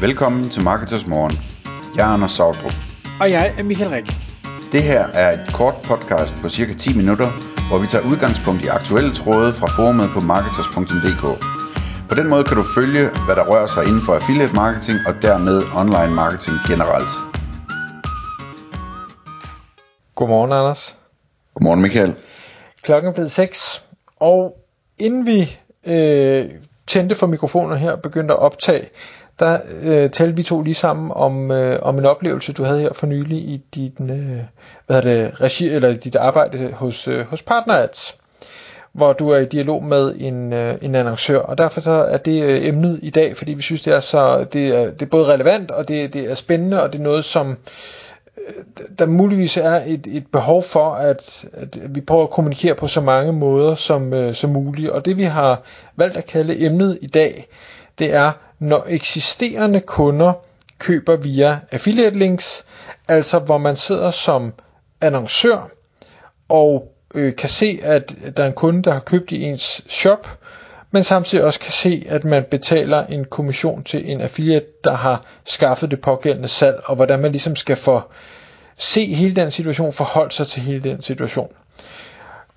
Velkommen til Marketers Morgen. Jeg er Anders Sautrup. Og jeg er Michael Rik. Det her er et kort podcast på cirka 10 minutter, hvor vi tager udgangspunkt i aktuelle tråde fra forumet på marketers.dk. På den måde kan du følge, hvad der rører sig inden for affiliate marketing og dermed online marketing generelt. Godmorgen, Anders. Godmorgen Michael. Klokken er blevet 6, og inden vi øh, tændte for mikrofoner her og begyndte at optage, der øh, talte vi to lige sammen om, øh, om en oplevelse, du havde her for nylig i dit, øh, hvad det, regi, eller dit arbejde hos, øh, hos PartnerAds, hvor du er i dialog med en, øh, en annoncør, og derfor så er det øh, emnet i dag, fordi vi synes, det er, så, det er, det er både relevant, og det, det er spændende, og det er noget, som øh, der muligvis er et, et behov for, at, at vi prøver at kommunikere på så mange måder som, øh, som muligt. Og det vi har valgt at kalde emnet i dag, det er, når eksisterende kunder køber via affiliate links, altså hvor man sidder som annoncør og øh, kan se, at der er en kunde, der har købt i ens shop, men samtidig også kan se, at man betaler en kommission til en affiliate, der har skaffet det pågældende salg, og hvordan man ligesom skal få se hele den situation, forholde sig til hele den situation.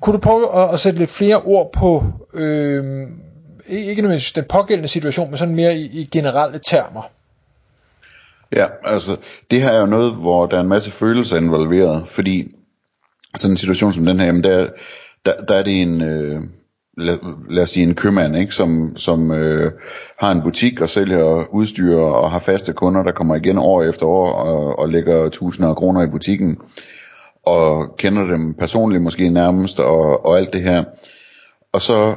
Kunne du prøve at, at sætte lidt flere ord på, øh, ikke nødvendigvis den pågældende situation, men sådan mere i, i generelle termer? Ja, altså det her er jo noget, hvor der er en masse følelser involveret, fordi sådan en situation som den her, jamen der, der, der er det en, øh, lad, lad os sige en købmand, ikke, som, som øh, har en butik og sælger udstyr og har faste kunder, der kommer igen år efter år og, og lægger tusinder af kroner i butikken og kender dem personligt måske nærmest og, og alt det her. Og så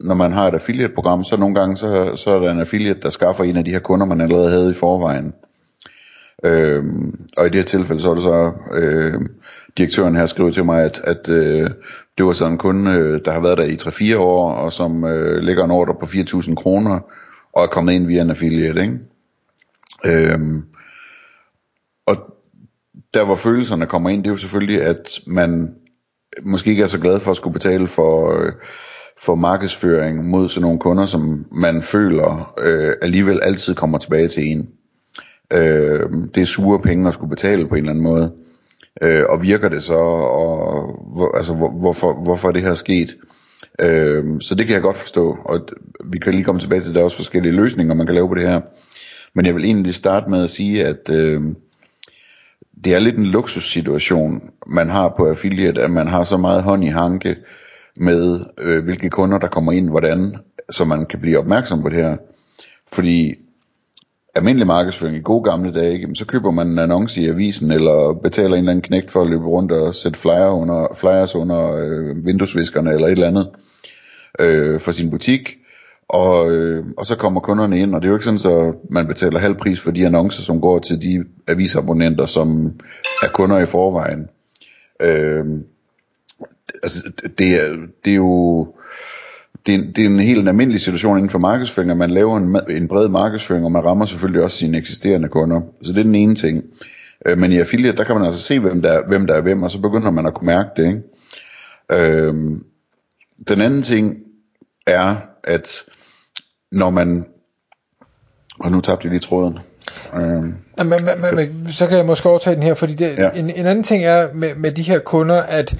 når man har et affiliate-program, så nogle gange så, så er der en affiliate, der skaffer en af de her kunder, man allerede havde i forvejen. Øhm, og i det her tilfælde, så er det så øh, direktøren her skriver til mig, at, at øh, det var sådan en kunde, øh, der har været der i 3-4 år, og som øh, lægger en ordre på 4.000 kroner, og er kommet ind via en affiliate, ikke? Øhm, og der hvor følelserne kommer ind, det er jo selvfølgelig, at man måske ikke er så glad for at skulle betale for, øh, for markedsføring mod sådan nogle kunder, som man føler øh, alligevel altid kommer tilbage til en. Øh, det er sure penge at skulle betale på en eller anden måde. Øh, og virker det så, og hvor, altså hvor, hvorfor, hvorfor er det her sket? Øh, så det kan jeg godt forstå, og vi kan lige komme tilbage til, at der er også forskellige løsninger, man kan lave på det her. Men jeg vil egentlig starte med at sige, at øh, det er lidt en luksussituation, man har på affiliate, at man har så meget hånd i hanke med, øh, hvilke kunder der kommer ind, hvordan, så man kan blive opmærksom på det her. Fordi almindelig markedsføring i gode gamle dage, ikke? så køber man en annonce i avisen, eller betaler en eller anden knægt for at løbe rundt og sætte flyer under, flyers under øh, vinduesviskerne, eller et eller andet, øh, for sin butik. Og, øh, og så kommer kunderne ind, og det er jo ikke sådan, så man betaler halv pris for de annoncer, som går til de avisabonnenter, som er kunder i forvejen. Øh, altså, det, er, det er jo det er, det er en helt almindelig situation inden for markedsføring, at man laver en, en bred markedsføring, og man rammer selvfølgelig også sine eksisterende kunder. Så det er den ene ting. Øh, men i affiliate, der kan man altså se, hvem der, er, hvem der er hvem, og så begynder man at kunne mærke det. Ikke? Øh, den anden ting er, at når man... Og nu tabte jeg lige tråden. Øh, men, men, men, så kan jeg måske overtage den her, fordi det, ja. en, en anden ting er med, med de her kunder, at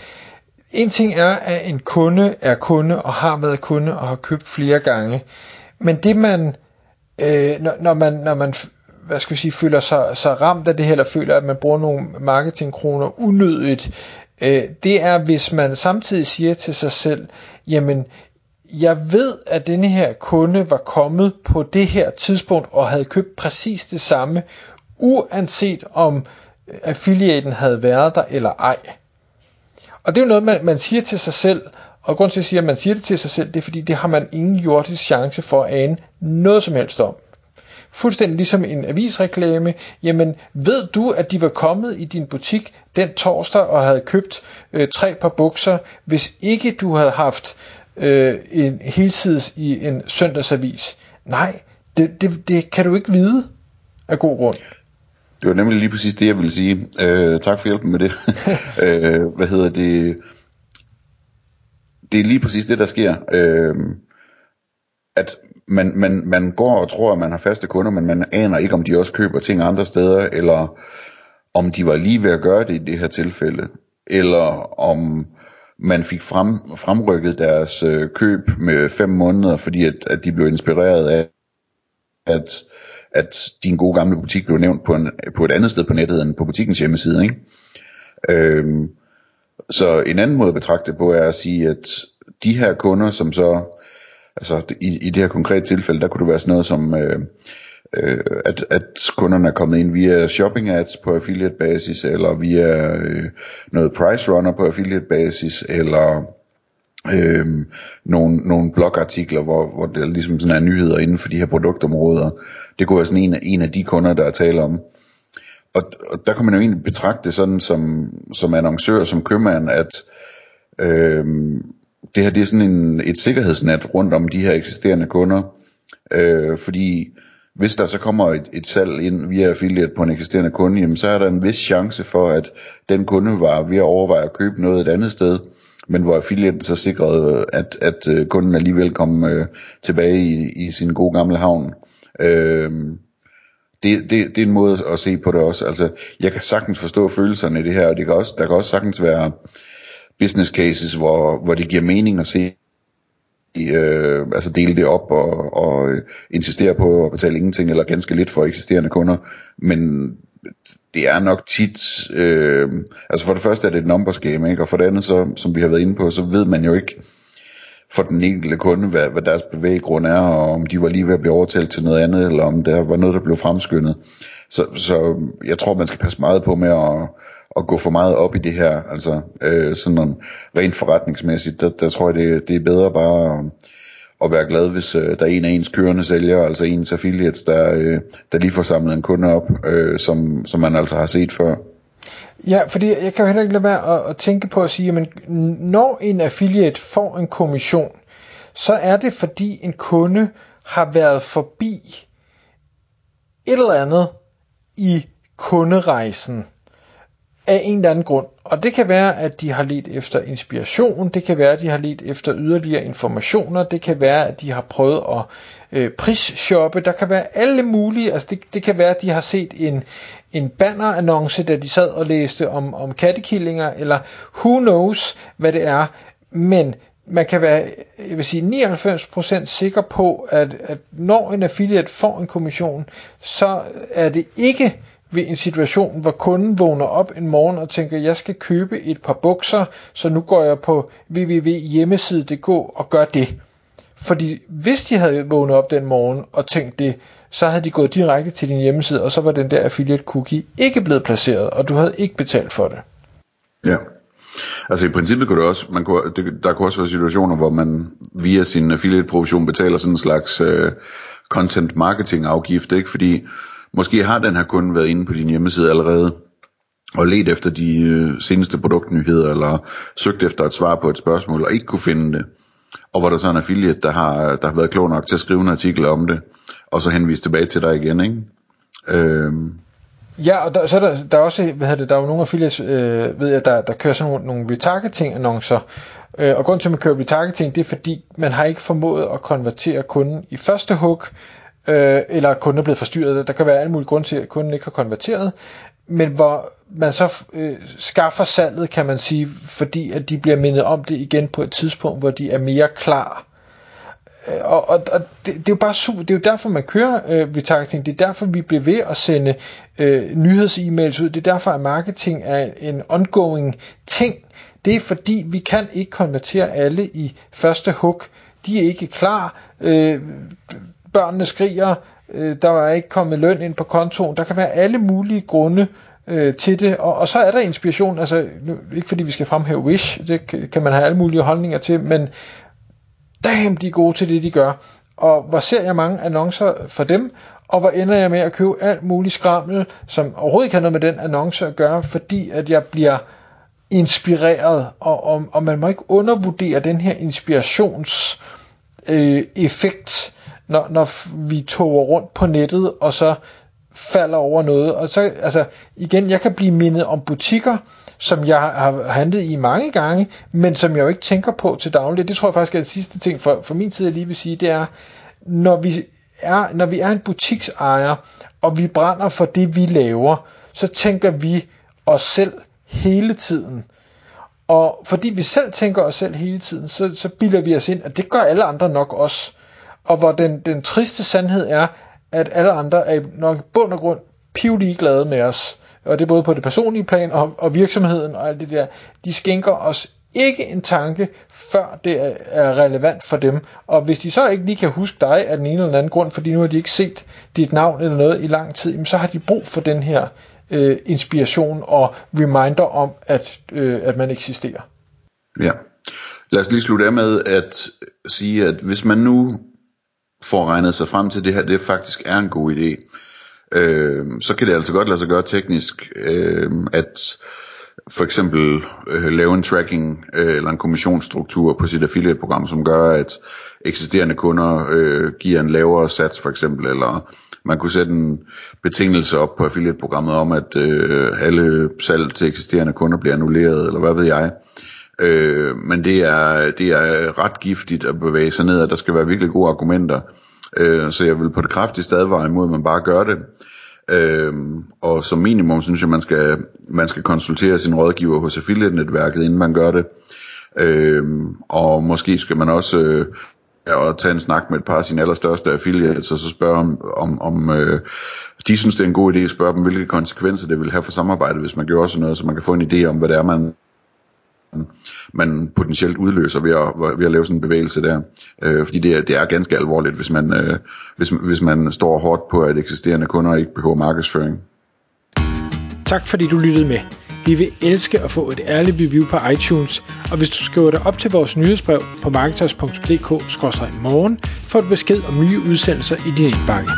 en ting er, at en kunde er kunde og har været kunde og har købt flere gange. Men det man, øh, når, når man, når man hvad skal vi sige, føler sig, sig ramt af det her, eller føler, at man bruger nogle marketingkroner unødigt, øh, det er, hvis man samtidig siger til sig selv, jamen, jeg ved, at denne her kunde var kommet på det her tidspunkt og havde købt præcis det samme, uanset om affiliaten havde været der eller ej. Og det er jo noget, man, man siger til sig selv, og grund til at sige, at man siger det til sig selv, det er fordi, det har man ingen jordisk chance for at ane noget som helst om. Fuldstændig ligesom en avisreklame. Jamen, ved du, at de var kommet i din butik den torsdag og havde købt øh, tre par bukser, hvis ikke du havde haft øh, en helsides i en søndagsavis? Nej, det, det, det kan du ikke vide af god grund. Det var nemlig lige præcis det, jeg ville sige. Øh, tak for hjælpen med det. øh, hvad hedder det? Det er lige præcis det, der sker. Øh, at man, man, man går og tror, at man har faste kunder, men man aner ikke, om de også køber ting andre steder, eller om de var lige ved at gøre det i det her tilfælde, eller om man fik frem, fremrykket deres øh, køb med fem måneder, fordi at, at de blev inspireret af, at, at din gode gamle butik blev nævnt på, en, på et andet sted på nettet end på butikkens hjemmeside. Ikke? Øhm, så en anden måde at betragte det på er at sige, at de her kunder, som så, altså i, i det her konkrete tilfælde, der kunne det være sådan noget som, øh, øh, at, at kunderne er kommet ind via shopping ads på affiliate basis, eller via øh, noget price runner på affiliate basis, eller øh, nogle, nogle blogartikler, hvor, hvor der ligesom sådan er nyheder inden for de her produktområder. Det kunne være sådan en, en af de kunder, der er tale om. Og, og der kan man jo egentlig betragte det sådan som, som annoncør, som købmand, at øh, det her det er sådan en, et sikkerhedsnet rundt om de her eksisterende kunder. Øh, fordi hvis der så kommer et, et salg ind via affiliate på en eksisterende kunde, jamen, så er der en vis chance for, at den kunde var ved at overveje at købe noget et andet sted, men hvor affiliaten så sikrede, at, at øh, kunden alligevel kom øh, tilbage i, i sin gode gamle havn. Øh, det, det, det er en måde at se på det også. Altså, jeg kan sagtens forstå følelserne i det her, og det kan også, der kan også sagtens være business cases, hvor, hvor det giver mening at se øh, altså dele det op og, og insistere på at betale ingenting eller ganske lidt for eksisterende kunder, men det er nok tit, øh, altså for det første er det et numbers game, ikke? og for det andet, så, som vi har været inde på, så ved man jo ikke for den enkelte kunde, hvad, hvad deres bevæggrund er, og om de var lige ved at blive overtalt til noget andet, eller om der var noget, der blev fremskyndet. Så, så jeg tror, man skal passe meget på med at, at gå for meget op i det her. Altså øh, sådan rent forretningsmæssigt, der, der tror jeg, det, det er bedre bare at, at være glad, hvis øh, der er en af ens kørende sælgere, altså ens affiliates, der, øh, der lige får samlet en kunde op, øh, som, som man altså har set før. Ja, fordi jeg kan jo heller ikke lade være at, at tænke på at sige, at når en affiliate får en kommission, så er det fordi en kunde har været forbi et eller andet i kunderejsen af en eller anden grund. Og det kan være, at de har let efter inspiration, det kan være, at de har let efter yderligere informationer, det kan være, at de har prøvet at øh, prisshoppe, der kan være alle mulige, altså det, det kan være, at de har set en, en bannerannonce, da de sad og læste om, om kattekillinger, eller who knows, hvad det er, men man kan være, jeg vil sige, 99% sikker på, at, at når en affiliate får en kommission, så er det ikke ved en situation, hvor kunden vågner op en morgen og tænker, jeg skal købe et par bukser, så nu går jeg på www.hjemmeside.dk og gør det. Fordi hvis de havde vågnet op den morgen og tænkt det, så havde de gået direkte til din hjemmeside, og så var den der affiliate cookie ikke blevet placeret, og du havde ikke betalt for det. Ja. Altså i princippet kunne det også, man kunne, det, der kunne også være situationer, hvor man via sin affiliate provision betaler sådan en slags øh, content marketing afgift, ikke? Fordi Måske har den her kunde været inde på din hjemmeside allerede, og let efter de øh, seneste produktnyheder, eller søgt efter et svar på et spørgsmål, og ikke kunne finde det. Og hvor der så er en affiliate, der har, der har været klog nok til at skrive en artikel om det, og så henvise tilbage til dig igen, ikke? Øhm. Ja, og der, så er der, der er også, hvad hedder det, der er jo nogle affiliates, øh, ved jeg, der, der kører sådan nogle, nogle retargeting annoncer, øh, og grund til, at man kører retargeting, det er fordi, man har ikke formået at konvertere kunden i første hug, øh, eller kunden er blevet forstyrret. Der kan være alle mulige grunde til, at kunden ikke har konverteret, men hvor man så øh, skaffer salget, kan man sige, fordi at de bliver mindet om det igen på et tidspunkt, hvor de er mere klar. Øh, og, og, og det, det er jo bare super, det er jo derfor man kører øh, retargeting, det er derfor vi bliver ved at sende øh, nyheds-e-mails ud, det er derfor at marketing er en ongoing ting, det er fordi vi kan ikke konvertere alle i første hug, de er ikke klar, øh, børnene skriger, øh, der er ikke kommet løn ind på kontoen, der kan være alle mulige grunde øh, til det, og, og så er der inspiration, altså nu, ikke fordi vi skal fremhæve Wish, det kan, kan man have alle mulige holdninger til, men damn, de er gode til det, de gør, og hvor ser jeg mange annoncer for dem, og hvor ender jeg med at købe alt muligt skrammel, som overhovedet ikke har noget med den annonce at gøre, fordi at jeg bliver inspireret, og, og, og man må ikke undervurdere den her inspirations øh, effekt, når, når vi tog rundt på nettet, og så falder over noget. Og så, altså, igen, jeg kan blive mindet om butikker, som jeg har handlet i mange gange, men som jeg jo ikke tænker på til daglig. Det tror jeg faktisk er det sidste ting for, for min tid, jeg lige vil sige, det er, når vi er, når vi er en butiksejer, og vi brænder for det, vi laver, så tænker vi os selv hele tiden. Og fordi vi selv tænker os selv hele tiden, så, så bilder vi os ind, at det gør alle andre nok også. Og hvor den, den triste sandhed er, at alle andre er nok i bund og grund pivlige glade med os. Og det er både på det personlige plan og, og virksomheden og alt det der. De skænker os ikke en tanke, før det er relevant for dem. Og hvis de så ikke lige kan huske dig af den ene eller anden grund, fordi nu har de ikke set dit navn eller noget i lang tid, så har de brug for den her øh, inspiration og reminder om, at, øh, at man eksisterer. Ja. Lad os lige slutte af med at sige, at hvis man nu får regnet sig frem til, at det her det faktisk er en god idé, øh, så kan det altså godt lade sig gøre teknisk, øh, at for eksempel øh, lave en tracking øh, eller en kommissionsstruktur på sit affiliate-program, som gør, at eksisterende kunder øh, giver en lavere sats for eksempel, eller man kunne sætte en betingelse op på affiliate-programmet om, at øh, alle salg til eksisterende kunder bliver annulleret, eller hvad ved jeg. Øh, Øh, men det er, det er ret giftigt at bevæge sig ned, og der skal være virkelig gode argumenter. Øh, så jeg vil på det kraftigste advare imod, at man bare gør det. Øh, og som minimum synes jeg, man skal, man skal konsultere sin rådgiver hos affiliate-netværket, inden man gør det. Øh, og måske skal man også øh, og tage en snak med et par af sine allerstørste affiliates, og så spørge om, om, om øh, de synes, det er en god idé at spørge dem, hvilke konsekvenser det vil have for samarbejdet, hvis man gør sådan noget, så man kan få en idé om, hvad det er, man, man potentielt udløser ved at, ved at lave sådan en bevægelse der. Øh, fordi det er, det er ganske alvorligt, hvis man, øh, hvis, hvis man står hårdt på, at eksisterende kunder ikke behøver markedsføring. Tak fordi du lyttede med. Vi vil elske at få et ærligt review på iTunes, og hvis du skriver dig op til vores nyhedsbrev på marketers.dk-morgen, får du besked om nye udsendelser i din indbakke.